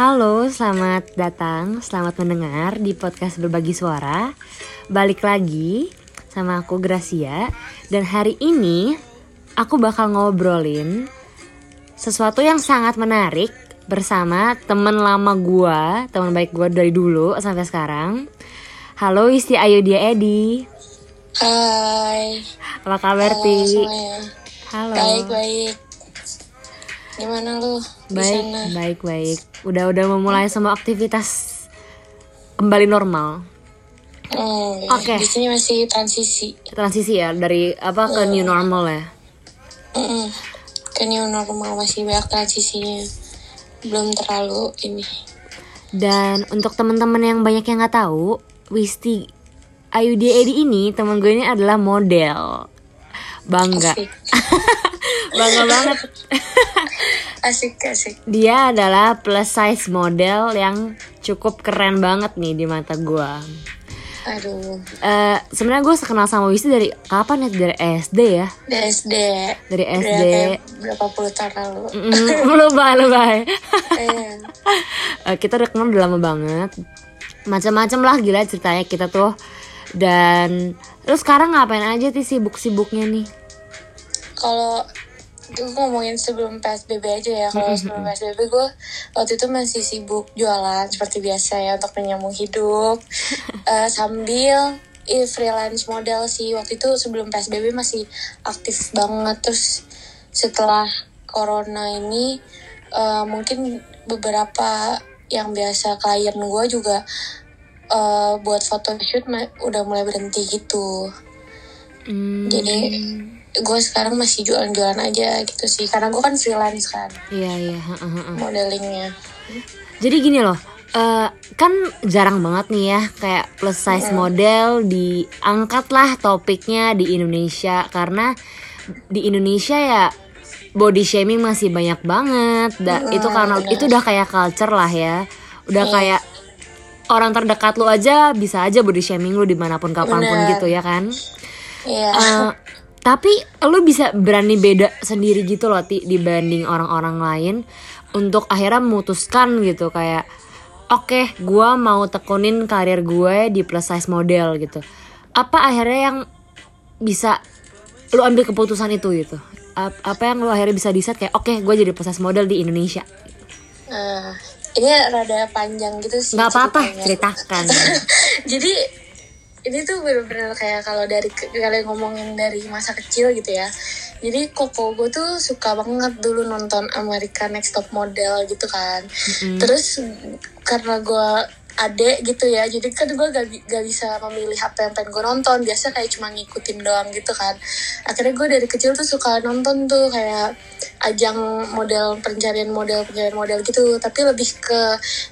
Halo, selamat datang, selamat mendengar di podcast Berbagi Suara. Balik lagi sama aku Gracia dan hari ini aku bakal ngobrolin sesuatu yang sangat menarik bersama teman lama gua, teman baik gua dari dulu sampai sekarang. Halo Isti Ayu dia Edi. Hai. Apa kabar Halo Ti? semuanya. Halo. Baik baik. Gimana lu di Baik, sana? baik, baik. Udah udah memulai semua aktivitas kembali normal. Hmm, Oke. Di sini masih transisi. Transisi ya dari apa ke new normal ya. Mm-mm. Ke new normal masih banyak transisinya. Belum terlalu ini. Dan untuk teman-teman yang banyak yang nggak tahu, Wisti Ayu Edi ini teman gue ini adalah model. Bangga. bangga banget. Asik asik. Dia adalah plus size model yang cukup keren banget nih di mata gue. Aduh. Eh sebenarnya gue kenal sama Wisti dari kapan ya? Dari SD ya. Dari SD. Dari SD. berapa puluh tahun lalu. Mm, lebay. Iya. Eh, kita udah kenal udah lama banget. Macam-macam lah gila ceritanya kita tuh. Dan terus sekarang ngapain aja sih sibuk-sibuknya nih? Kalau gue ngomongin sebelum PSBB aja ya kalau sebelum PSBB gue waktu itu masih sibuk jualan seperti biasa ya untuk menyambung hidup. Eh, sambil eh, freelance model sih. Waktu itu sebelum PSBB masih aktif banget. Terus setelah corona ini eh, mungkin beberapa yang biasa klien gue juga eh, buat photoshoot udah mulai berhenti gitu. Hmm, jadi gue sekarang masih jualan-jualan aja gitu sih karena gue kan freelance kan iya iya. ha, ha, ha. modelingnya Jadi gini loh, eh, kan jarang banget nih ya kayak plus size model diangkat lah topiknya di Indonesia karena di Indonesia ya body shaming masih banyak banget. Da- itu karena itu udah kayak culture lah ya, udah kayak orang terdekat lu aja bisa aja body shaming lu di mana pun kapan pun Bener. gitu ya kan. iya Eh, tapi lu bisa berani beda sendiri gitu loh Ti, dibanding orang-orang lain untuk akhirnya memutuskan gitu kayak oke gua mau tekunin karir gue di plus size model gitu. Apa akhirnya yang bisa lu ambil keputusan itu gitu? Ap- apa yang lu akhirnya bisa decide kayak oke gue jadi plus size model di Indonesia? Nah ini rada panjang gitu sih nggak apa-apa ceritakan. Jadi ini tuh bener-bener kayak kalau dari kalian ngomongin dari masa kecil gitu ya. Jadi koko gue tuh suka banget dulu nonton American Next Top Model gitu kan. Terus karena gue adek gitu ya. Jadi kan gue gak, gak bisa memilih apa yang pengen gue nonton. Biasa kayak cuma ngikutin doang gitu kan. Akhirnya gue dari kecil tuh suka nonton tuh kayak ajang model pencarian model pencarian model gitu. Tapi lebih ke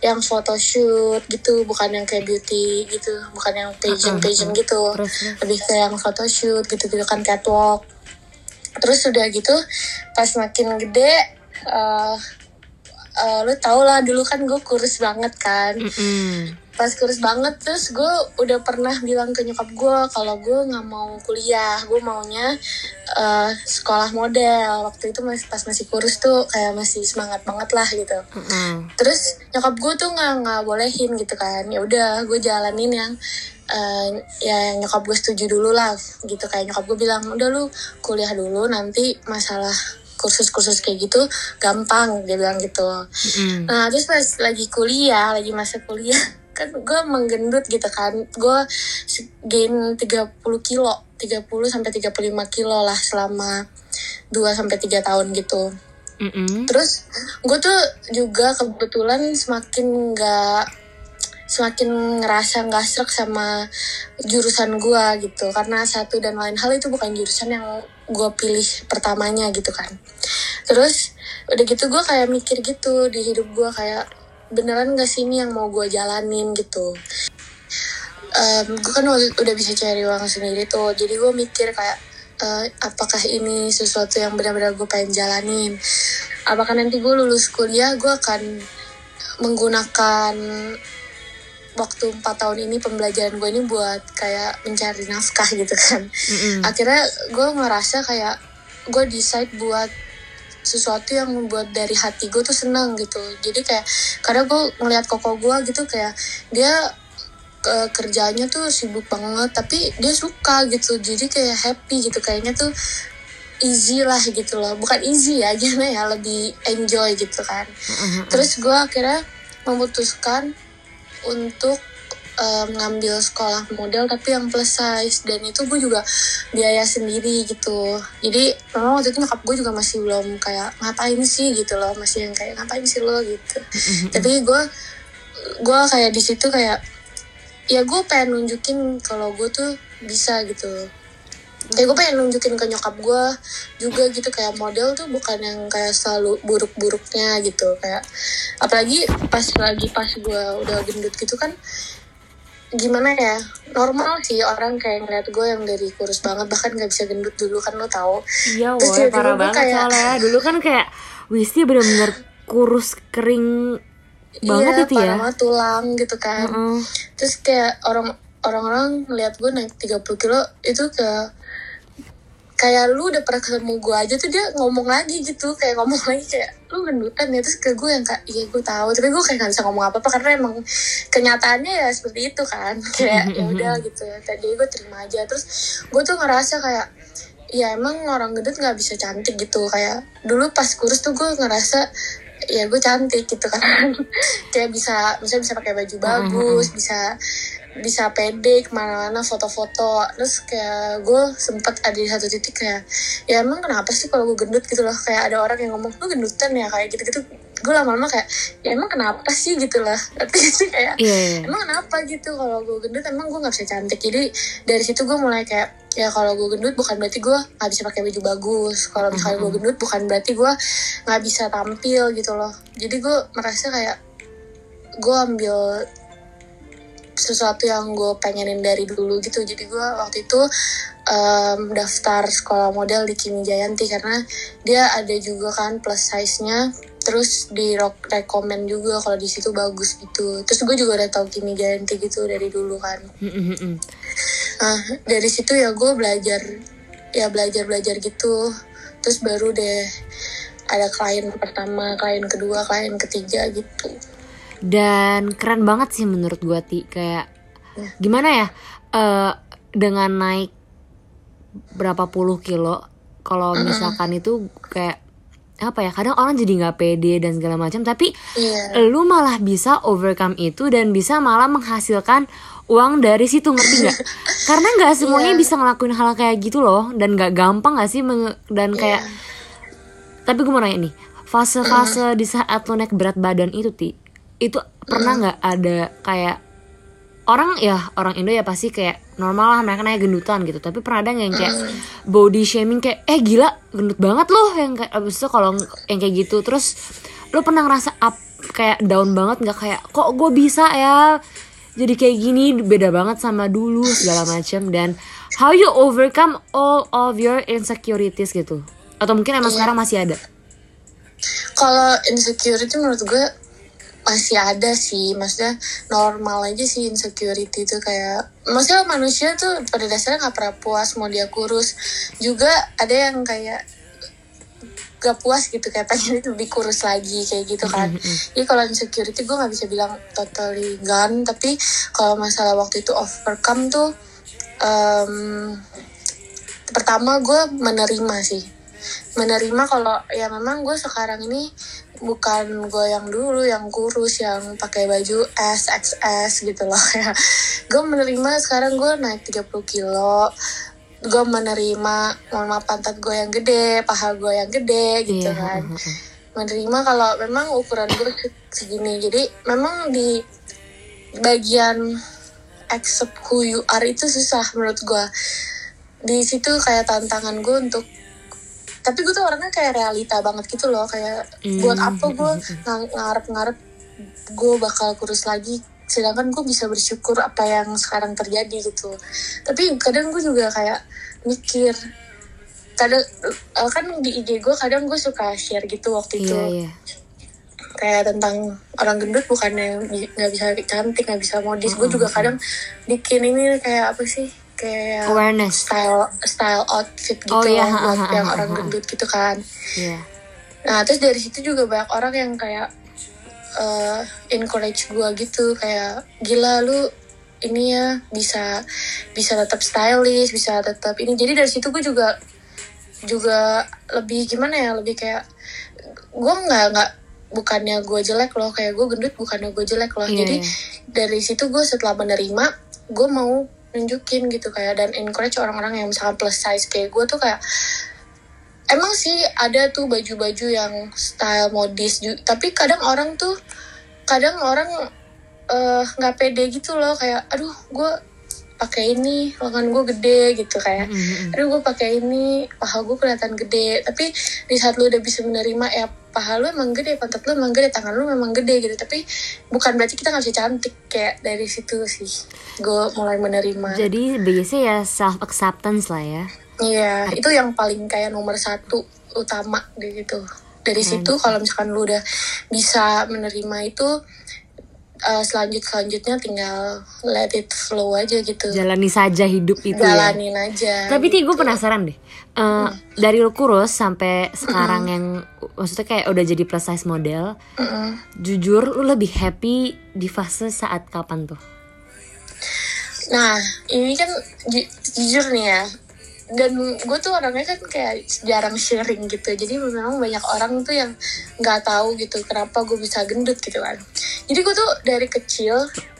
yang photoshoot gitu bukan yang kayak beauty gitu. Bukan yang pageant pageant gitu. Lebih ke yang photoshoot gitu gitu kan catwalk. Terus udah gitu pas makin gede eh eh, lu tau lah dulu kan gue kurus banget kan. Mm-mm. pas kurus banget terus gue udah pernah bilang ke nyokap gue kalau gue nggak mau kuliah. Gue maunya eh, sekolah model. Waktu itu masih pas masih kurus tuh kayak masih semangat banget lah gitu. Mm-mm. terus nyokap gue tuh nggak nggak bolehin gitu kan. Ya udah gue jalanin yang eh, ya nyokap gue setuju dulu lah gitu. Kayak nyokap gue bilang udah lu kuliah dulu nanti masalah kursus-kursus kayak gitu gampang dia bilang gitu Mm-mm. Nah terus pas lagi kuliah, lagi masa kuliah kan gue menggendut gitu kan gue gain 30 kilo 30 sampai 35 kilo lah selama 2 sampai 3 tahun gitu Mm-mm. terus gue tuh juga kebetulan semakin nggak semakin ngerasa nggak serak sama jurusan gue gitu karena satu dan lain hal itu bukan jurusan yang gue pilih pertamanya gitu kan. Terus udah gitu gue kayak mikir gitu di hidup gue kayak beneran gak sih ini yang mau gue jalanin gitu. Gue kan udah bisa cari uang sendiri tuh. Jadi gue mikir kayak eh, apakah ini sesuatu yang benar-benar gue pengen jalanin? Apakah nanti gue lulus kuliah gue akan menggunakan waktu empat tahun ini pembelajaran gue ini buat kayak mencari nafkah gitu kan. Mm-mm. akhirnya gue ngerasa kayak gue decide buat sesuatu yang membuat dari hati gue tuh seneng gitu. Jadi kayak kadang gue ngeliat koko gue gitu kayak dia ke kerjanya tuh sibuk banget tapi dia suka gitu. Jadi kayak happy gitu kayaknya tuh easy lah gitu loh. Bukan easy ya gimana ya lebih enjoy gitu kan. Terus gue akhirnya memutuskan untuk um, ngambil sekolah model tapi yang plus size. Dan itu gue juga biaya sendiri gitu. Jadi memang waktu itu nyokap gue juga masih belum kayak ngapain sih? gitu loh. Masih yang kayak ngapain sih lo? gitu. Tapi gue gue kayak di situ kayak ya gue pengen nunjukin kalau gue tuh bisa gitu ya gue pengen nunjukin ke nyokap gue juga gitu kayak model tuh bukan yang kayak selalu buruk-buruknya gitu kayak apalagi pas lagi pas gue udah gendut gitu kan gimana ya normal sih orang kayak ngeliat gue yang dari kurus banget bahkan nggak bisa gendut dulu kan lo tau Iya, Terus woy, parah banget kayak- soalnya. Dulu kan kayak Wisti bener-bener kurus kering banget iya, itu ya. parah tulang gitu kan Heeh. terus kayak orang orang-orang ngeliat gue naik 30 kilo itu kayak kayak lu udah pernah ketemu gue aja tuh dia ngomong lagi gitu kayak ngomong lagi kayak lu gendutan ya? Terus ke gue yang kayak iya gue tahu. Tapi gue kayak gak bisa ngomong apa apa karena emang kenyataannya ya seperti itu kan. Kayak ya udah gitu tadi gue terima aja. Terus gue tuh ngerasa kayak ya emang orang gendut nggak bisa cantik gitu. Kayak dulu pas kurus tuh gue ngerasa ya gue cantik gitu kan. Kayak bisa bisa bisa pakai baju bagus bisa bisa pede ke mana-mana foto-foto. Terus kayak gue sempet ada di satu titik kayak ya emang kenapa sih kalau gue gendut? Gitu loh. Kayak ada orang yang ngomong lu gendutan ya? Kayak gitu-gitu. Gue lama-lama kayak ya emang kenapa sih? Gitu lah tapi sih kayak Iya, iya. emang kenapa gitu kalau gue gendut? Emang gue nggak bisa cantik. Jadi dari situ gue mulai kayak ya kalau gue gendut bukan berarti gue nggak bisa pakai baju bagus. Kalau misalnya gue gendut bukan berarti gue nggak bisa tampil gitu loh. Jadi gue merasa kayak gue ambil sesuatu yang gue pengenin dari dulu gitu. Jadi gue waktu itu em, daftar sekolah model di Kimi Jayanti karena dia ada juga kan plus size nya terus di rekomend juga kalau di situ bagus gitu. Terus gue juga udah tahu Kimi Jayanti gitu dari dulu kan. Mm-mm-mm. Nah, dari situ ya gue belajar ya belajar belajar gitu. Terus baru deh ada klien pertama klien kedua klien ketiga gitu Dan keren banget sih menurut gua Ti kayak Ya. gimana ya eh dengan naik berapa puluh kilo kalau misalkan itu kayak apa ya kadang orang jadi nggak pede dan segala macam tapi iya lu malah bisa overcome itu dan bisa malah menghasilkan uang dari situ ngerti nggak? Karena nggak semuanya Iya. bisa ngelakuin hal kayak gitu loh dan nggak gampang nggak sih dan kayak tapi gue mau nanya nih fase-fase di saat lu naik berat badan itu ti itu pernah nggak ada kayak orang ya orang Indo ya pasti kayak normal lah mereka naik gendutan gitu. Tapi pernah ada yang kayak body shaming kayak eh gila gendut banget loh yang kayak abis itu kalau yang kayak gitu. Terus lu pernah ngerasa up kayak down banget nggak? Kayak kok gue bisa ya jadi kayak gini? Beda banget sama dulu segala macam dan how you overcome all of your insecurities gitu? Atau mungkin emang sekarang masih ada? Kalau insecurity menurut gue masih ada sih maksudnya normal aja sih insecurity itu kayak maksudnya manusia tuh pada dasarnya nggak pernah puas mau dia kurus. Juga ada yang kayak gak puas gitu kayak pengen lebih kurus lagi kayak gitu kan. Jadi kalau insecurity gue nggak bisa bilang totally gone tapi kalau masalah waktu itu overcome tuh em, pertama gue menerima sih. Menerima kalau ya memang gue sekarang ini bukan gue yang dulu yang kurus yang pakai baju S XS gitu loh ya. Gue menerima sekarang gue naik 30 kilo. Gue menerima mohon maaf pantat gue yang gede paha gue yang gede gitu Iya, kan. menerima kalau memang ukuran gue se- segini. Jadi memang di bagian accept who you are itu susah menurut gue di situ kayak tantangan gue untuk tapi gue tuh orangnya kayak realita banget gitu loh kayak Hmm, buat apa gue ng- ngarep-ngarep gue bakal kurus lagi sedangkan gue bisa bersyukur apa yang sekarang terjadi gitu. Tapi kadang gue juga kayak mikir kadang eh, kan di IG gue kadang gue suka share gitu waktu itu. iya. Iya kayak tentang orang gendut bukan yang bi- nggak bisa cantik nggak bisa modis. Gue juga kadang bikin ini kayak apa sih kayak awareness. style style outfit gitu Oh, iya, buat yang orang gendut gitu kan. Iya. Nah terus dari situ juga banyak orang yang kayak uh, encourage gue gitu. Kayak gila lu ini ya bisa bisa tetap stylish bisa tetap ini. Jadi dari situ gue juga juga lebih gimana ya lebih kayak gue nggak nggak bukannya gue jelek loh. Kayak gue gendut bukannya gue jelek loh. Iya, jadi iya. dari situ gue setelah menerima gue mau nunjukin gitu kayak dan encourage orang-orang yang misalkan plus size kayak gue tuh kayak emang sih ada tuh baju-baju yang style modis tapi kadang orang tuh kadang orang eh, nggak pede gitu loh kayak aduh gue pakai ini lengan gue gede gitu kayak Mm-mm. aduh gue pakai ini paha gue kelihatan gede tapi di saat lu udah bisa menerima ya paha lu emang gede pantat lu emang gede tangan lu memang gede gitu tapi bukan berarti kita nggak bisa cantik kayak dari situ sih gue mulai menerima Jadi biasanya ya self acceptance lah ya. Iya, itu yang paling kayak nomor satu utama gitu. Dari situ kalau misalkan lu udah bisa menerima itu eh, selanjut selanjutnya tinggal let it flow aja gitu. Jalani saja hidup itu ya. Jalanin aja. Tapi Ti gue penasaran deh. Eh, dari lu kurus sampai sekarang yang maksudnya kayak udah jadi plus size model, Mm-mm. jujur lu lebih happy di fase saat kapan tuh? Nah, ini kan ju- jujur nih ya. Dan gue tuh orangnya kan kayak jarang sharing gitu. Jadi memang banyak orang tuh yang nggak tahu gitu kenapa gue bisa gendut gitu kan. Jadi gue tuh dari kecil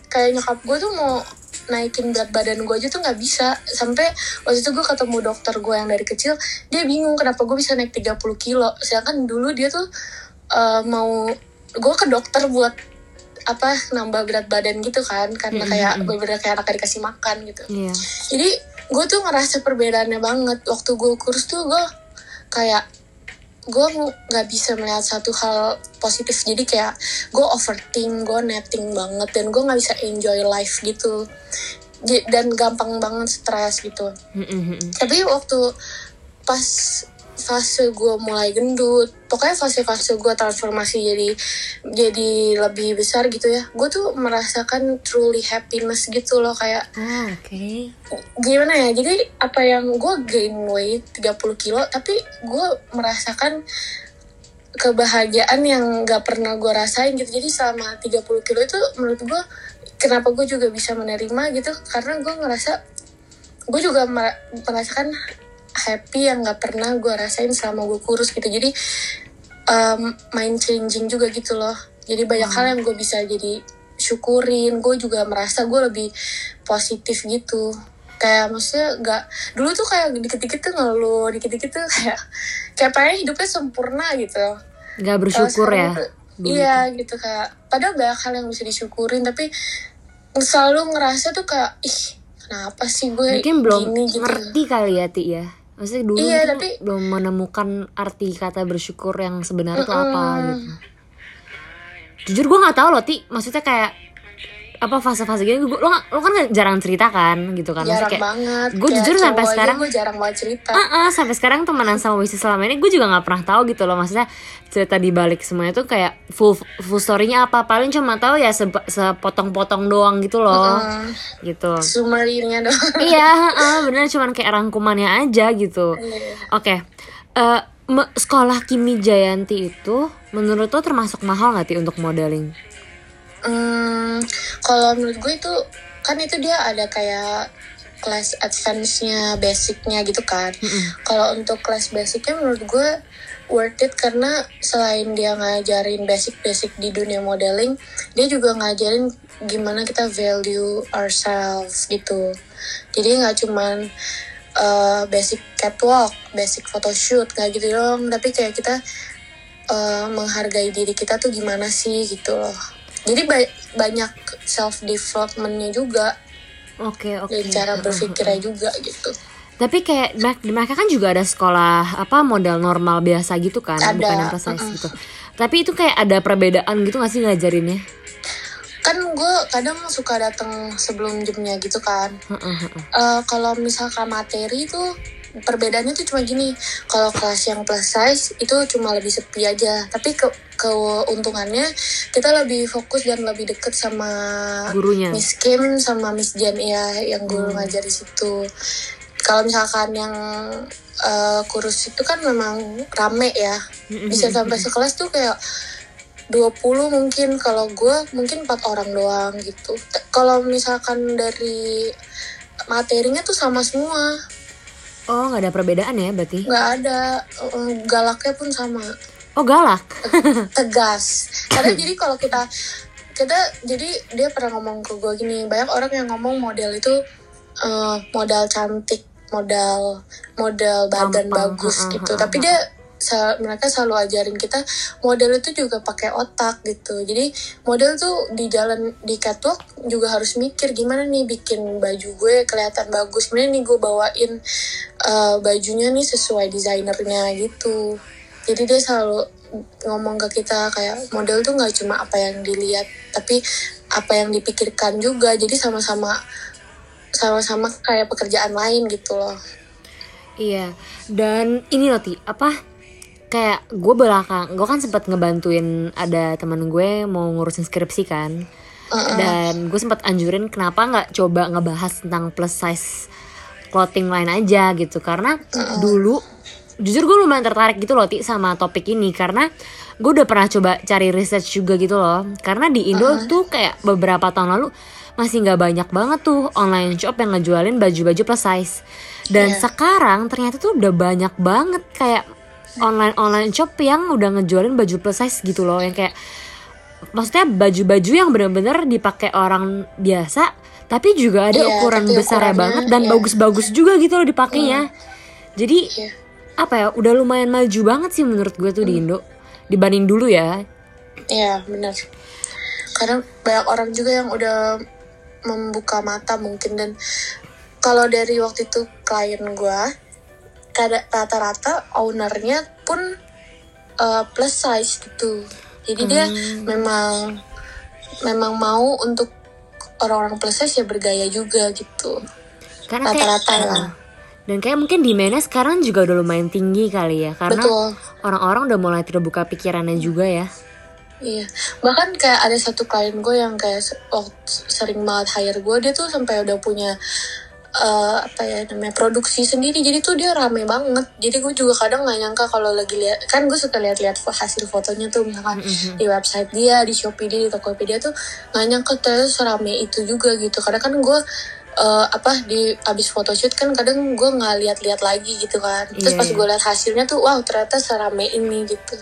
kayak nyokap gue tuh mau naikin berat badan gue aja tuh nggak bisa sampai waktu itu gue ketemu dokter gue yang dari kecil dia bingung kenapa gue bisa naik 30 kilo sedangkan dulu dia tuh eh, mau gue ke dokter buat apa nambah berat badan gitu kan karena kayak mm. bener-bener kayak anak dikasih makan gitu Iya. jadi gue tuh ngerasa perbedaannya banget. Waktu gue kurus tuh gue kayak gue nggak bisa melihat satu hal positif. Jadi kayak gue overthink gue netting banget dan gue nggak bisa enjoy life gitu. Dan gampang banget stres gitu. Tapi waktu pas fase gue mulai gendut. Pokoknya fase-fase gue transformasi jadi jadi lebih besar gitu ya. Gue tuh merasakan truly happiness gitu loh kayak Oh, oke. gimana ya? Jadi apa yang gue gain weight 30 kilo tapi gue merasakan kebahagiaan yang gak pernah gue rasain gitu. Jadi selama 30 kilo itu menurut gue kenapa gue juga bisa menerima gitu? Karena gue ngerasa gue juga mer- merasakan happy yang gak pernah gue rasain selama gue kurus gitu. Jadi um, mind changing juga gitu loh. Jadi banyak hal yang gue bisa jadi syukurin. Gue juga merasa gue lebih positif gitu. Kayak maksudnya nggak dulu tuh kayak dikit-dikit tuh ngeluh dikit-dikit tuh kayak kayak pengen hidupnya sempurna gitu. Gak Kalau bersyukur ya. tuh- iya gitu kayak padahal banyak hal yang bisa disyukurin tapi selalu ngerasa tuh kayak ih kenapa sih gue Mungkin belum gini gitu? ngerti kali ya Ti ya. Maksudnya dulu Iya, tapi- belum menemukan arti kata bersyukur yang sebenarnya tuh apa gitu. Jujur gue nggak tahu loh Ti. Maksudnya kayak apa fase-fase gini gue lo, lo kan jarang cerita kan gitu kan. Jarang kayak banget gue jujur sampai sekarang gue jarang banget cerita. Ah, ah, sampai sekarang temenan sama Wisi selama ini gue juga nggak pernah tahu gitu loh. Maksudnya cerita di balik semuanya tuh kayak full full storynya apa. Paling cuma tahu ya se- sepotong-potong doang gitu loh. Hmm, gitu. Summarynya dong iya ah, bener. Cuman kayak rangkumannya aja gitu. Iya. oke. Eh, me- sekolah Kimi Jayanti itu menurut lo termasuk mahal nggak ti untuk modeling Hmm, kalau menurut gue itu kan itu dia ada kayak kelas advance-nya, basic-nya gitu kan. Kalau untuk kelas basic-nya menurut gue worth it karena selain dia ngajarin basic-basic di dunia modeling, dia juga ngajarin gimana kita value ourselves gitu. Jadi nggak cuman uh, basic catwalk, basic photoshoot kayak gitu dong, tapi kayak kita uh, menghargai diri kita tuh gimana sih gitu loh. Jadi ba- banyak self developmentnya juga oke oke dan cara berpikirnya juga gitu. Tapi kayak mereka- mereka kan juga ada sekolah apa model normal biasa gitu kan, Ada, bukan yang plus size gitu. Tapi itu kayak ada perbedaan gitu gak sih ngajarinnya? Kan gue kadang suka datang sebelum jamnya gitu kan. Heeh, heeh. Eh, kalau misalkan materi tuh perbedaannya tuh cuma gini. Kalau kelas yang plus size itu cuma lebih sepi aja. Tapi ke keuntungannya kita lebih fokus dan lebih deket sama Gurunya. Miss Kim sama Miss Jan ya yang guru ngajar di situ. kalau misalkan yang uh, kurus itu kan memang rame ya bisa sampai sekelas tuh kayak 20 mungkin kalau gue mungkin empat orang doang gitu kalau misalkan dari materinya tuh sama semua oh nggak ada perbedaan ya berarti? Nggak ada. Uh, galaknya pun sama. Oh galak. Tegas. Karena jadi kalau kita kita jadi dia pernah ngomong ke gue gini banyak orang yang ngomong model itu uh, modal cantik modal modal badan Gampang, bagus ha, ha, gitu. ha, tapi dia sa- mereka selalu ajarin kita model itu juga pakai otak gitu. Jadi model tuh di jalan di catwalk juga harus mikir gimana nih bikin baju gue kelihatan bagus gimana nih gue bawain uh, bajunya nih sesuai desainernya gitu. Jadi dia selalu ngomong ke kita kayak model tuh nggak cuma apa yang dilihat tapi apa yang dipikirkan juga. Jadi sama-sama sama-sama kayak pekerjaan lain gitu loh. Iya, dan ini loh Ti, apa kayak gue belakang, gue kan sempat ngebantuin ada teman gue mau ngurusin skripsi kan, dan gue sempat anjurin kenapa nggak coba ngebahas tentang plus size clothing line aja gitu, karena dulu jujur gue lumayan tertarik gitu loh Ti sama topik ini. Karena gue udah pernah coba cari research juga gitu loh, karena di Indo tuh kayak beberapa tahun lalu masih nggak banyak banget tuh online shop yang ngejualin baju-baju plus size. Dan Iya. sekarang ternyata tuh udah banyak banget kayak online online shop yang udah ngejualin baju plus size gitu loh yang kayak maksudnya baju-baju yang bener-bener dipakai orang biasa tapi juga ada Iya, ukuran besarnya banget dan iya. bagus-bagus juga gitu loh dipakainya. Jadi Iya. apa ya udah lumayan maju banget sih menurut gue tuh di Indo dibanding dulu ya. Iya benar. Karena banyak orang juga yang udah membuka mata mungkin dan kalau dari waktu itu klien gue, rata-rata ownernya pun uh, plus size gitu. Jadi dia memang memang mau untuk orang-orang plus size ya bergaya juga gitu. Rata-rata lah. dan kayak mungkin demandnya sekarang juga udah lumayan tinggi kali ya karena orang-orang udah mulai terbuka pikirannya juga ya. Iya, bahkan kayak ada satu klien gue yang kayak se- oh, sering banget hire gue, dia tuh sampai udah punya eh, apa ya namanya produksi sendiri, jadi tuh dia rame banget. Jadi gue juga kadang nggak nyangka kalau lagi lihat, kan gue suka lihat-lihat hasil fotonya tuh misalkan di website dia, di Shopee dia, di Tokopedia tuh nggak nyangka ternyata serame itu juga gitu. Karena kan gue eh, apa di abis photoshoot kan kadang gue nggak lihat-lihat lagi gitu kan. Terus Iya, pas iya. gue lihat hasilnya tuh, wow ternyata serame ini gitu.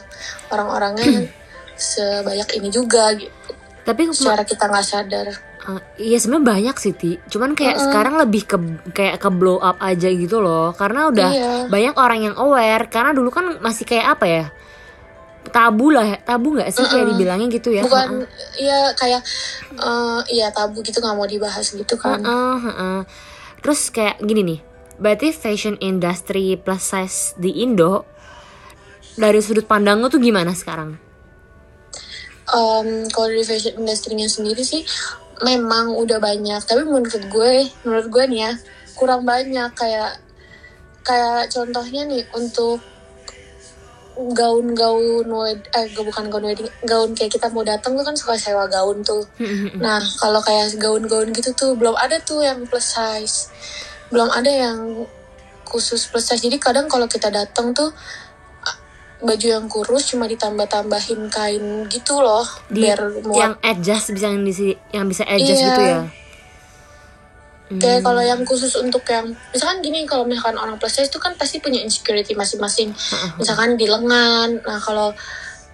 Orang-orangnya sebanyak ini juga gitu. Tapi Secara kita nggak sadar. Uh, iya sebenarnya banyak sih Ti. Cuman kayak sekarang lebih ke kayak ke blow up aja gitu loh. Karena udah Iya. banyak orang yang aware. Karena dulu kan masih kayak apa ya? Tabu lah, ya. tabu nggak sih kayak dibilangnya gitu ya? Bukan, iya kayak, eh, iya tabu gitu nggak mau dibahas gitu kan. Heeh, heeh. Terus kayak gini nih. Berarti fashion industry plus size di Indo dari sudut pandang lo tuh gimana sekarang? Em, kalau dari fashion industry-nya sendiri sih memang udah banyak. Tapi menurut gue menurut gue nih ya kurang banyak. Kayak kayak contohnya nih untuk gaun-gaun wed- eh bukan gaun wedding gaun kayak kita mau datang tuh kan suka sewa gaun tuh. Nah kalau kayak gaun-gaun gitu tuh belum ada tuh yang plus size. Belum ada yang khusus plus size. Jadi kadang kalau kita datang tuh baju yang kurus cuma ditambah-tambahin kain gitu loh Di, biar muat yang adjust bisa yang, yang bisa adjust Iya. gitu ya? kayak kalau yang khusus untuk yang misalkan gini kalau misalkan orang plus size itu kan pasti punya insecurity masing-masing misalkan di lengan nah kalau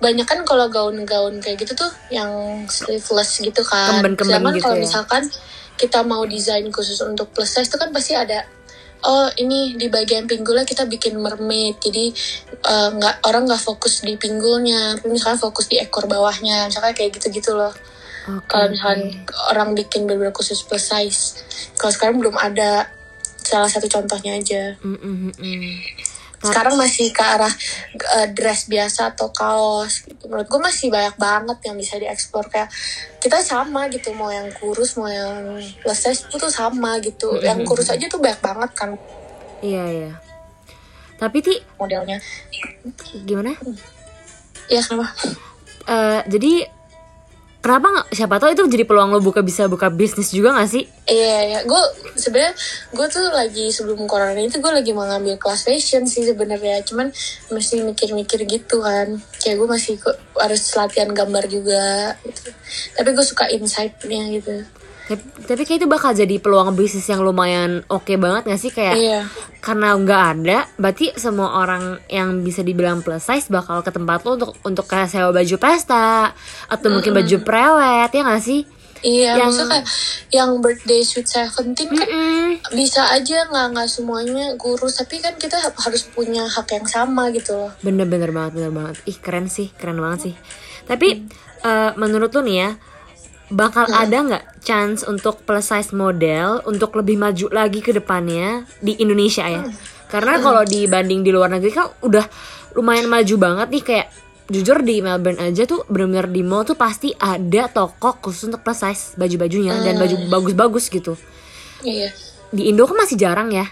banyak kan kalau gaun-gaun kayak gitu tuh yang sleeveless gitu kan Kemben-kemben Sedangkan gitu kalau ya. misalkan kita mau desain khusus untuk plus size itu kan pasti ada oh ini di bagian pinggulnya kita bikin mermaid. Jadi eh, nggak orang nggak fokus di pinggulnya. Tapi misalkan fokus di ekor bawahnya. Misalkan kayak gitu-gitu loh. Oke, kalau misalkan orang bikin bener khusus plus size. Kalau sekarang belum ada. Salah satu contohnya aja. Mm, mm, mm. Sekarang masih ke arah eh, dress biasa atau kaos gitu. menurut gue masih banyak banget yang bisa diekspor kayak kita sama gitu mau yang kurus mau yang size itu tuh sama gitu yang kurus aja tuh banyak banget kan Iya iya. Tapi ti modelnya gimana? ya kenapa Eh, jadi kenapa nggak siapa tahu itu jadi peluang lo buka bisa buka bisnis juga gak sih Iya, iya. Gue sebenarnya gue tuh lagi sebelum corona itu gue lagi mau ngambil kelas fashion sih sebenarnya. Cuman masih mikir-mikir gitu kan. Kayak gue masih harus latihan gambar juga. Gitu. Tapi gue suka insight-nya gitu. Tapi, tapi kayak itu bakal jadi peluang bisnis yang lumayan oke banget gak sih kayak Iya. karena nggak ada berarti semua orang yang bisa dibilang plus size bakal ke tempat lo untuk untuk kayak sewa baju pesta atau mungkin baju prewed ya gak sih Iya, Yang- maksudnya kayak yang birthday sweet seventeen kan Mm-mm. bisa aja nggak nggak semuanya gurus tapi kan kita harus punya hak yang sama gitu loh. Bener-bener banget, bener banget. Ih keren sih, keren banget sih. Tapi eh, menurut lu nih ya, bakal ada nggak chance untuk plus size model untuk lebih maju lagi ke depannya di Indonesia ya? Karena kalau dibanding di luar negeri kan udah lumayan maju banget nih kayak jujur di Melbourne aja tuh bener-bener di mall tuh pasti ada toko khusus untuk plus size baju-bajunya dan baju bagus-bagus gitu. Iya, Di Indo kan masih jarang ya.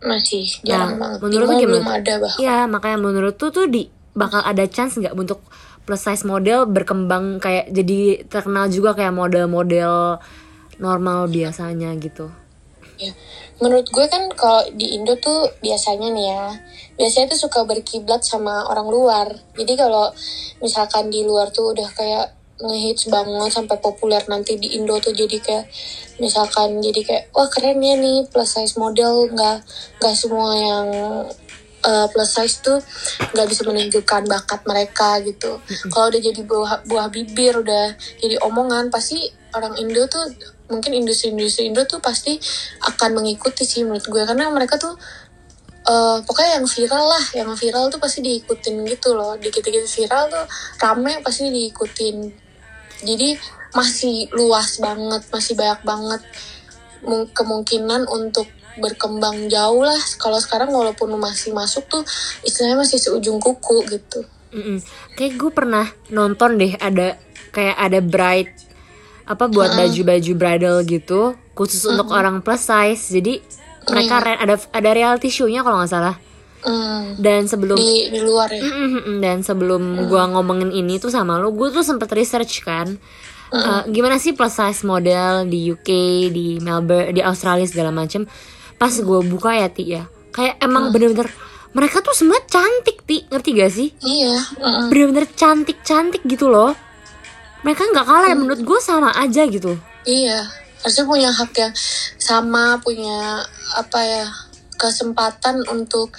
masih jarang Nah, banget. menurut Di mall gimana? belum ada. Iya, makanya menurut tuh tuh di bakal ada chance nggak untuk plus size model berkembang kayak jadi terkenal juga kayak model-model normal biasanya gitu. Ya. Menurut gue kan kalau di Indo tuh biasanya nih ya, biasanya tuh suka berkiblat sama orang luar. Jadi kalau misalkan di luar tuh udah kayak ngehits banget sampai populer nanti di Indo tuh jadi kayak misalkan jadi kayak wah keren ya nih plus size model nggak nggak semua yang uh, plus size tuh nggak bisa menunjukkan bakat mereka gitu. Kalau udah jadi buah buah bibir udah jadi omongan pasti orang Indo tuh mungkin industri-industri Indo tuh pasti akan mengikuti sih menurut gue karena mereka tuh eh pokoknya yang viral lah, yang viral tuh pasti diikutin gitu loh. Dikit-dikit viral tuh rame pasti diikutin. Jadi masih luas banget, masih banyak banget mung- kemungkinan untuk berkembang jauh lah. Kalau sekarang walaupun masih masuk tuh istilahnya masih seujung kuku gitu. Mm-mm. Kayak gue pernah nonton deh ada kayak ada bride apa buat baju-baju bridal gitu khusus untuk orang plus size. Jadi mereka re- ada ada reality show-nya kalau nggak salah. Hmm, Dan sebelum di di luar ya. Mm-mm, Dan sebelum gua ngomongin ini tuh sama lo, gue tuh sempet research kan, Eh, gimana sih plus size model di UK, di Melbourne, di Australia segala macem. Pas gue buka ya ti ya, kayak emang bener-bener mereka tuh semua cantik ti, ngerti gak sih? Iya, mm-mm. Bener-bener cantik-cantik gitu loh. Mereka nggak kalah ya menurut gue sama aja gitu. Iya, harusnya punya hak yang sama, punya apa ya kesempatan untuk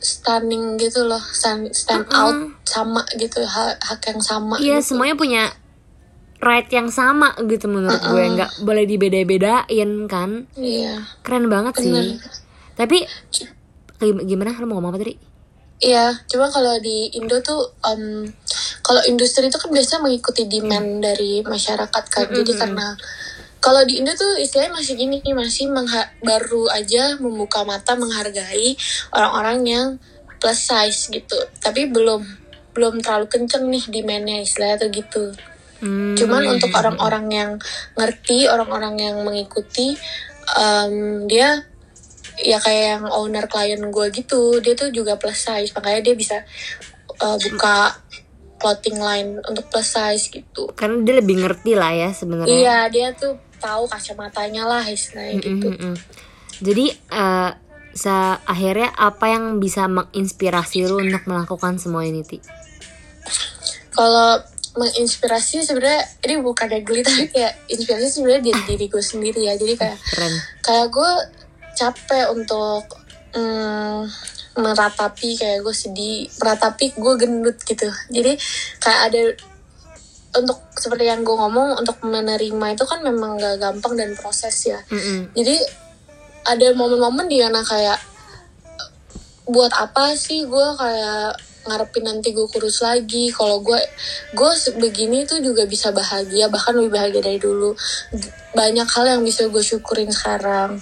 stunning gitu loh, stand, stand out sama gitu, hak, hak yang sama. Iya gitu. semuanya punya right yang sama gitu menurut gue, nggak boleh dibeda-bedain kan. Iya, Keren banget sih. Bener. Tapi gimana? Lo mau ngomong apa tadi? iya. Cuma kalau di Indo tuh, em, kalau industri itu kan biasanya mengikuti demand dari masyarakat kan. Jadi karena kalau di Indo tuh istilahnya masih gini nih, masih baru aja membuka mata menghargai orang-orang yang plus size gitu. Tapi belum belum terlalu kenceng nih demandnya istilahnya tuh gitu. Hmm, Cuman untuk orang-orang yang ngerti, orang-orang yang mengikuti, em, dia ya kayak yang owner klien gue gitu, dia tuh juga plus size, makanya dia bisa uh, buka clothing line untuk plus size gitu. karena dia lebih ngerti lah ya sebenarnya. Iya, dia tuh tahu kacamatanya lah istilahnya gitu. Mm-mm. Jadi eh, sa akhirnya apa yang bisa menginspirasi lu untuk melakukan semua ini ti? Kalau menginspirasi sebenarnya ini bukan dari geli tapi kayak inspirasi sebenarnya dari diri gue sendiri ya. Jadi kayak Keren. kayak gue capek untuk mm, meratapi kayak gue sedih meratapi gue gendut gitu jadi kayak ada untuk seperti yang gue ngomong untuk menerima itu kan memang gak gampang dan proses ya Mm-mm. jadi ada momen-momen di mana kayak buat apa sih gue kayak ngarepin nanti gue kurus lagi. Kalau gue gue begini tuh juga bisa bahagia bahkan lebih bahagia dari dulu. Banyak hal yang bisa gue syukurin sekarang.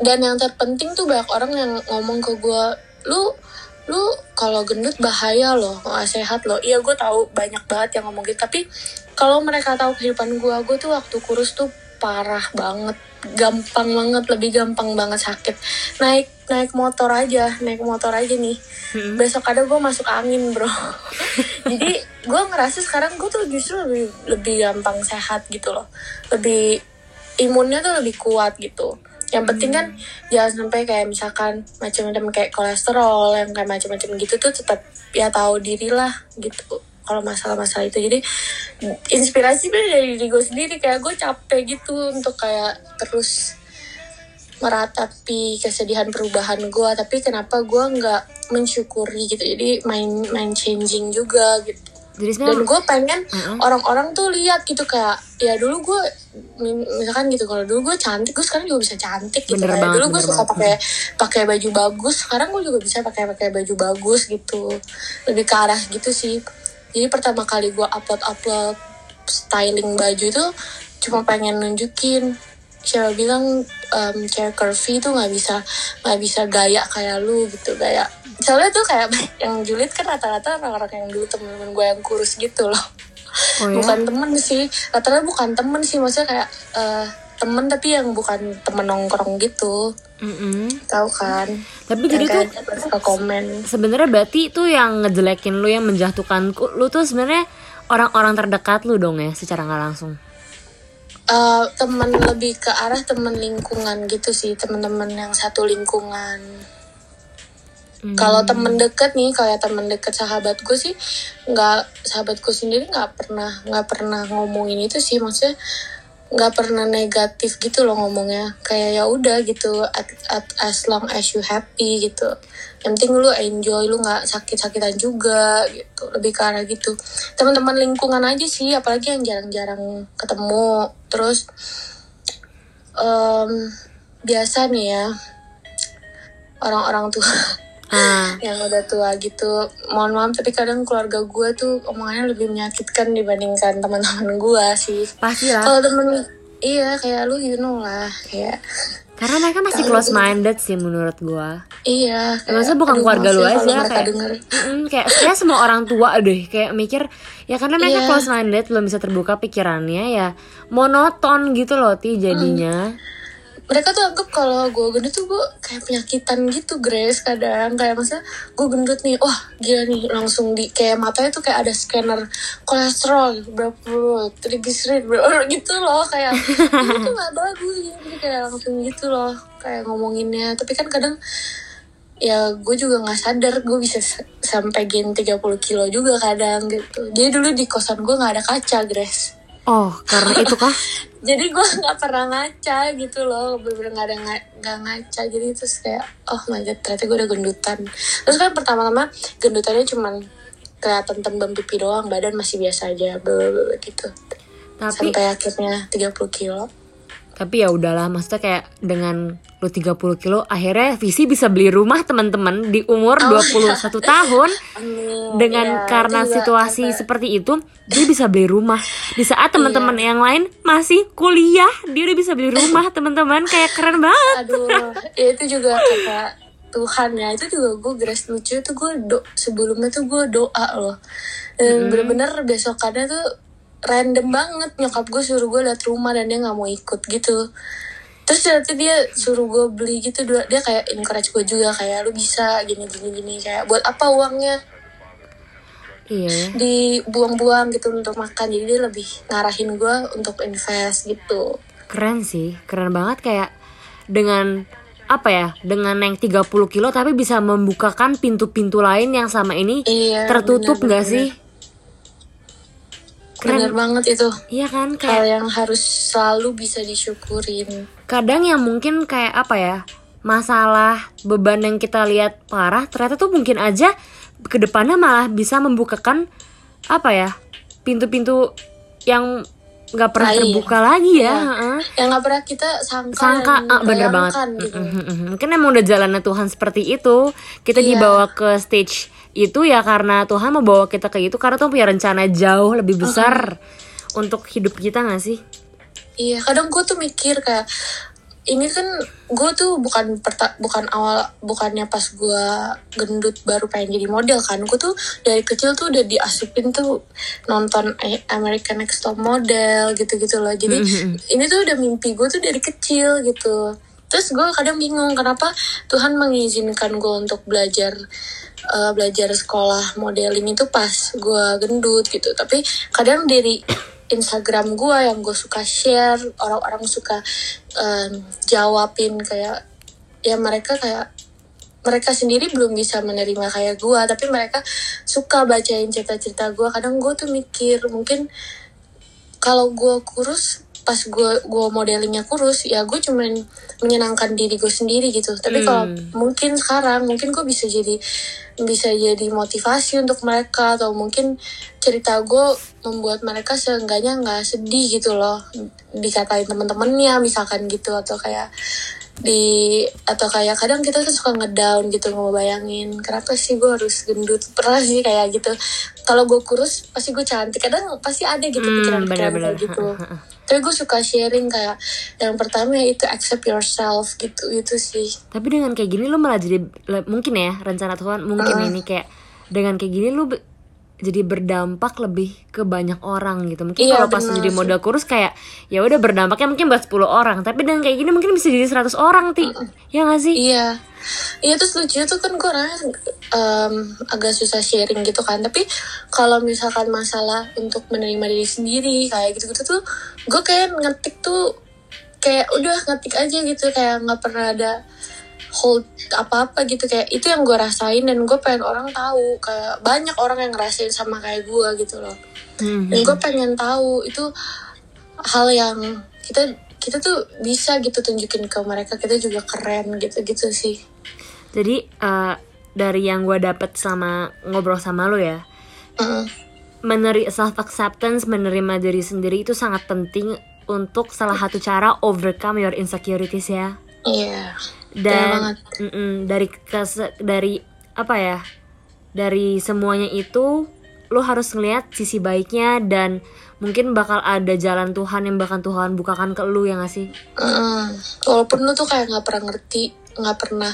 Dan yang terpenting tuh banyak orang yang ngomong ke gue lu lu kalau gendut bahaya loh nggak sehat loh. Iya gue tahu banyak banget yang ngomong gitu tapi kalau mereka tahu kehidupan gue gue tuh waktu kurus tuh parah banget gampang banget lebih gampang banget sakit. Naik naik motor aja naik motor aja nih. Besok ada gue masuk angin bro. Jadi gue ngerasa sekarang gue tuh justru lebih lebih gampang sehat gitu loh. Lebih imunnya tuh lebih kuat gitu. Yang penting kan jangan sampai kayak misalkan macam-macam kayak kolesterol yang kayak macam-macam gitu tuh tetap ya tahu diri lah gitu kalau masalah-masalah itu. Jadi inspirasi dari diri gue sendiri. Kayak gue capek gitu untuk kayak terus meratapi kesedihan perubahan gue tapi kenapa gue nggak mensyukuri gitu? Jadi main main changing juga gitu. Jadi dan gue pengen orang-orang tuh lihat gitu kayak ya dulu gue mi- misalkan gitu kalau dulu gue cantik gue sekarang juga bisa cantik gitu. Bener kayak banget, dulu gue suka pakai pakai baju bagus sekarang gue juga bisa pakai pakai baju bagus gitu. Lebih ke arah gitu sih jadi pertama kali gue upload upload styling baju itu cuma pengen nunjukin. Siapa bilang um, cewek curvy tuh nggak bisa nggak bisa gaya kayak lu gitu gaya soalnya tuh kayak yang julid kan rata-rata orang-orang yang dulu temen-temen gue yang kurus gitu loh. Oh ya? Bukan temen sih rata-rata bukan temen sih maksudnya kayak eh, temen tapi yang bukan temen nongkrong gitu. Mm-mm. tahu kan? Tapi jadi tuh kayak suka komen. sebenarnya berarti itu yang ngejelekin lu yang menjatuhkan lu tuh sebenarnya orang-orang terdekat lu dong ya secara nggak langsung? Eh, temen lebih ke arah temen lingkungan gitu sih temen-temen yang satu lingkungan. Hmm. kalau temen deket nih kayak temen deket sahabat gue sih nggak sahabat gue sendiri nggak pernah nggak pernah ngomongin itu sih. Maksudnya nggak pernah negatif gitu loh ngomongnya. Kayak ya udah gitu at- at- as long as you happy gitu. Yang penting lu enjoy lu nggak sakit-sakitan juga gitu. Lebih ke arah gitu. Teman-teman lingkungan aja sih apalagi yang jarang-jarang ketemu. Terus em, biasa nih ya orang-orang tua ah. Yang udah tua gitu. Mohon maaf tapi kadang keluarga gue tuh omongannya lebih menyakitkan dibandingkan teman-teman gue sih. Pasti lah. Kalau temen iya kayak lu you know lah kayak karena mereka masih Tahu. close minded sih menurut gua. Iya Ya, maksudnya bukan keluarga lu ya aja, kayak- denger. Mm, kayak kayak semua orang tua deh kayak mikir ya karena mereka Iya. close minded belum bisa terbuka pikirannya ya monoton gitu loh ti jadinya mereka tuh anggap kalau gue gendut tuh gue kayak penyakitan gitu Grace kadang. Kayak masa gue gendut nih wah gila nih langsung di kayak matanya tuh kayak ada scanner kolesterol berapa triglycerid berapa gitu loh kayak. Ini tuh gak bagus jadi kayak langsung gitu loh kayak ngomonginnya. Tapi kan kadang ya gue juga nggak sadar gue bisa sampai gain 30 kilo juga kadang gitu. Jadi dulu di kosan gue nggak ada kaca Grace oh karena itu kah? Jadi gue nggak pernah ngaca gitu loh. Bener-bener nggak ada nggak ngaca. Jadi terus kayak oh my god ternyata gue udah gendutan. Terus kan pertama-tama gendutannya cuman kelihatan tembem pipi doang. Badan masih biasa aja blablabla gitu. Tapi sampai akhirnya 30 kilo tapi ya udahlah maksudnya kayak dengan lu 30 kilo akhirnya Visi bisa beli rumah teman-teman di umur Oh, 21 tahun. Amin. dengan Ya, karena juga situasi sampai- seperti itu dia bisa beli rumah. Di saat teman-teman Iya. yang lain masih kuliah dia udah bisa beli rumah teman-teman. Kayak keren banget. Aduh ya itu juga kata Tuhan ya. Itu juga gue grace lucu. Itu gue do sebelumnya tuh gue doa loh. Dan bener-bener besokannya tuh random banget. Nyokap gue suruh gue liat rumah dan dia nggak mau ikut gitu. Terus ternyata dia suruh gue beli gitu dia kayak encourage gue juga kayak lu bisa gini gini gini kayak buat apa uangnya? Iya. Dibuang-buang gitu untuk makan. Jadi dia lebih ngarahin gue untuk invest gitu. Keren sih keren banget kayak dengan apa ya dengan yang 30 kilo tapi bisa membukakan pintu-pintu lain yang sama ini iya tertutup nggak bener. Sih bener keren banget itu iya kan hal kayak yang harus selalu bisa disyukurin kadang yang mungkin kayak apa ya masalah beban yang kita lihat parah ternyata tuh mungkin aja ke depannya malah bisa membukakan apa ya pintu-pintu yang nggak pernah Lain. terbuka lagi ya heeh. yang nggak pernah kita sangka, sangka ah, bener banget gitu. Mm, mungkin emang udah jalannya Tuhan seperti itu kita Iya. dibawa ke stage itu ya karena Tuhan mau bawa kita ke itu karena Tuhan punya rencana jauh lebih besar untuk hidup kita gak sih? Iya, kadang gue tuh mikir kayak ini kan gue tuh bukan perta- bukan awal bukannya pas gue gendut baru pengen jadi model kan. Gue tuh dari kecil tuh udah diasupin tuh nonton American Next Top Model gitu-gitu loh. Jadi Mhm. ini tuh udah mimpi gue tuh dari kecil gitu terus gue kadang bingung kenapa Tuhan mengizinkan gue untuk belajar uh, belajar sekolah modeling itu pas gue gendut gitu. Tapi kadang dari Instagram gue yang gue suka share orang-orang suka um, jawabin kayak ya mereka kayak mereka sendiri belum bisa menerima kayak gue tapi mereka suka bacain cerita-cerita gue kadang gue tuh mikir mungkin kalau gue kurus pas gue gue modelingnya kurus ya gue cuman menyenangkan diri gue sendiri gitu tapi hmm. kalau mungkin sekarang mungkin gue bisa jadi bisa jadi motivasi untuk mereka atau mungkin cerita gue membuat mereka seenggaknya nggak sedih gitu loh dikatain temen-temennya misalkan gitu atau kayak di atau kayak kadang kita kan suka ngedown gitu bayangin. Kenapa sih gue harus gendut? Pernah sih kayak gitu. Kalau gue kurus pasti gue cantik. Kadang pasti ada gitu hmm, pikiran-pikiran kayak gitu. Tapi gue suka sharing kayak yang pertama itu accept yourself gitu itu sih. Tapi dengan kayak gini lo malah jadi mungkin ya rencana Tuhan mungkin uh. ini kayak dengan kayak gini lo jadi berdampak lebih ke banyak orang gitu. Mungkin iya, kalau pas jadi modal kurus kayak ya udah berdampaknya mungkin buat 10 orang tapi dengan kayak gini mungkin bisa jadi 100 orang ti. Uh, ya gak sih? Iya. Iya terus lucu tuh kan gue orangnya um, agak susah sharing gitu kan tapi kalau misalkan masalah untuk menerima diri sendiri kayak gitu gitu tuh gue kayak ngetik tuh kayak udah ngetik aja gitu kayak nggak pernah ada hold apa-apa gitu. Kayak itu yang gue rasain dan gue pengen orang tahu. Kayak banyak orang yang ngerasain sama kayak gue gitu loh. Mm-hmm. dan gue pengen tahu itu hal yang kita kita tuh bisa gitu tunjukin ke mereka. Kita juga keren gitu gitu sih. Jadi uh, dari yang gue dapet sama ngobrol sama lo ya uh. meneri self acceptance menerima diri sendiri itu sangat penting untuk salah satu cara overcome your insecurities ya. Iya. yeah dan mm -mm, dari kes dari apa ya dari semuanya itu lo harus ngeliat sisi baiknya dan mungkin bakal ada jalan Tuhan yang bahkan Tuhan bukakan ke lu ya gak sih? Mm, walaupun lu tuh kayak nggak pernah ngerti, nggak pernah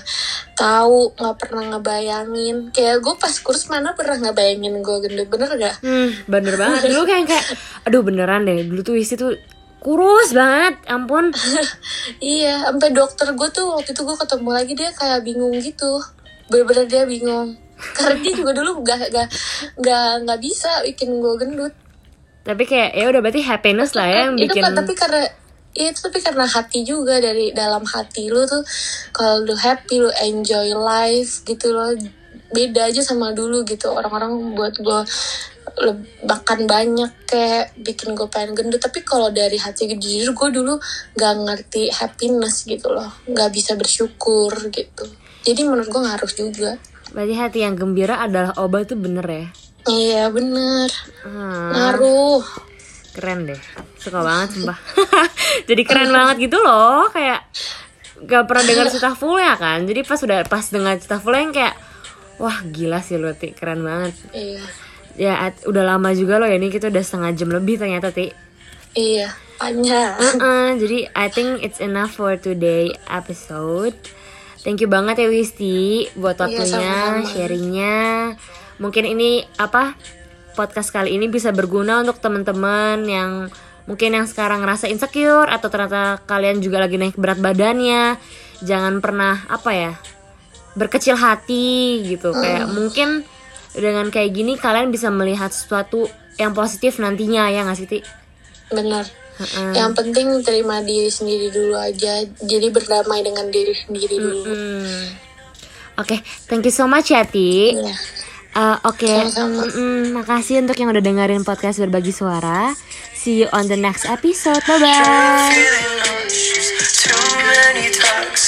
tahu, nggak pernah ngebayangin. Kayak gue pas kursus mana pernah ngebayangin gue gendut bener gak? Hmm, bener banget. Dulu kayak kayak, aduh beneran deh. Dulu tuh isi tuh kurus banget ampun. Iya sampai dokter gue tuh waktu itu gue ketemu lagi dia kayak bingung gitu. Bener-bener dia bingung. Karena dia juga dulu gak gak gak gak bisa bikin gue gendut. Tapi kayak ya udah berarti happiness lah ya yang bikin itu kan tapi karena ya itu tapi karena hati juga dari dalam hati lu tuh kalau lu happy lu enjoy life gitu loh. Beda aja sama dulu gitu orang-orang buat gue bahkan banyak kayak bikin gue pengen gendut. Tapi kalau dari hati jujur gue dulu gak ngerti happiness gitu loh. Gak bisa bersyukur gitu. Jadi menurut gue ngaruh juga. Berarti hati yang gembira adalah obat tuh bener ya? Iya bener. Hmm. ngaruh. Keren deh. Suka banget sumpah. Jadi keren banget gitu loh kayak gak pernah dengar cerita full ya kan? Jadi pas udah pas dengar cerita full yang kayak wah gila sih lo ti keren banget. Iya ya udah lama juga loh ya ini kita udah setengah jam lebih ternyata ti. Iya panjang uh -uh, jadi I think it's enough for today episode. Thank you banget ya Wisti buat iya, waktunya iya, sharingnya. Mungkin ini apa podcast kali ini bisa berguna untuk teman-teman yang mungkin yang sekarang ngerasa insecure atau ternyata kalian juga lagi naik berat badannya. Jangan pernah apa ya berkecil hati gitu. Kayak mungkin dengan kayak gini kalian bisa melihat sesuatu yang positif nantinya ya nggak sih Ti? Benar. Uh-uh. Yang penting terima diri sendiri dulu aja. Jadi berdamai dengan diri sendiri dulu. Oke, okay, thank you so much ya Ti. Yeah. Uh, Oke, okay. makasih untuk yang udah dengerin podcast berbagi suara. See you on the next episode. Bye bye.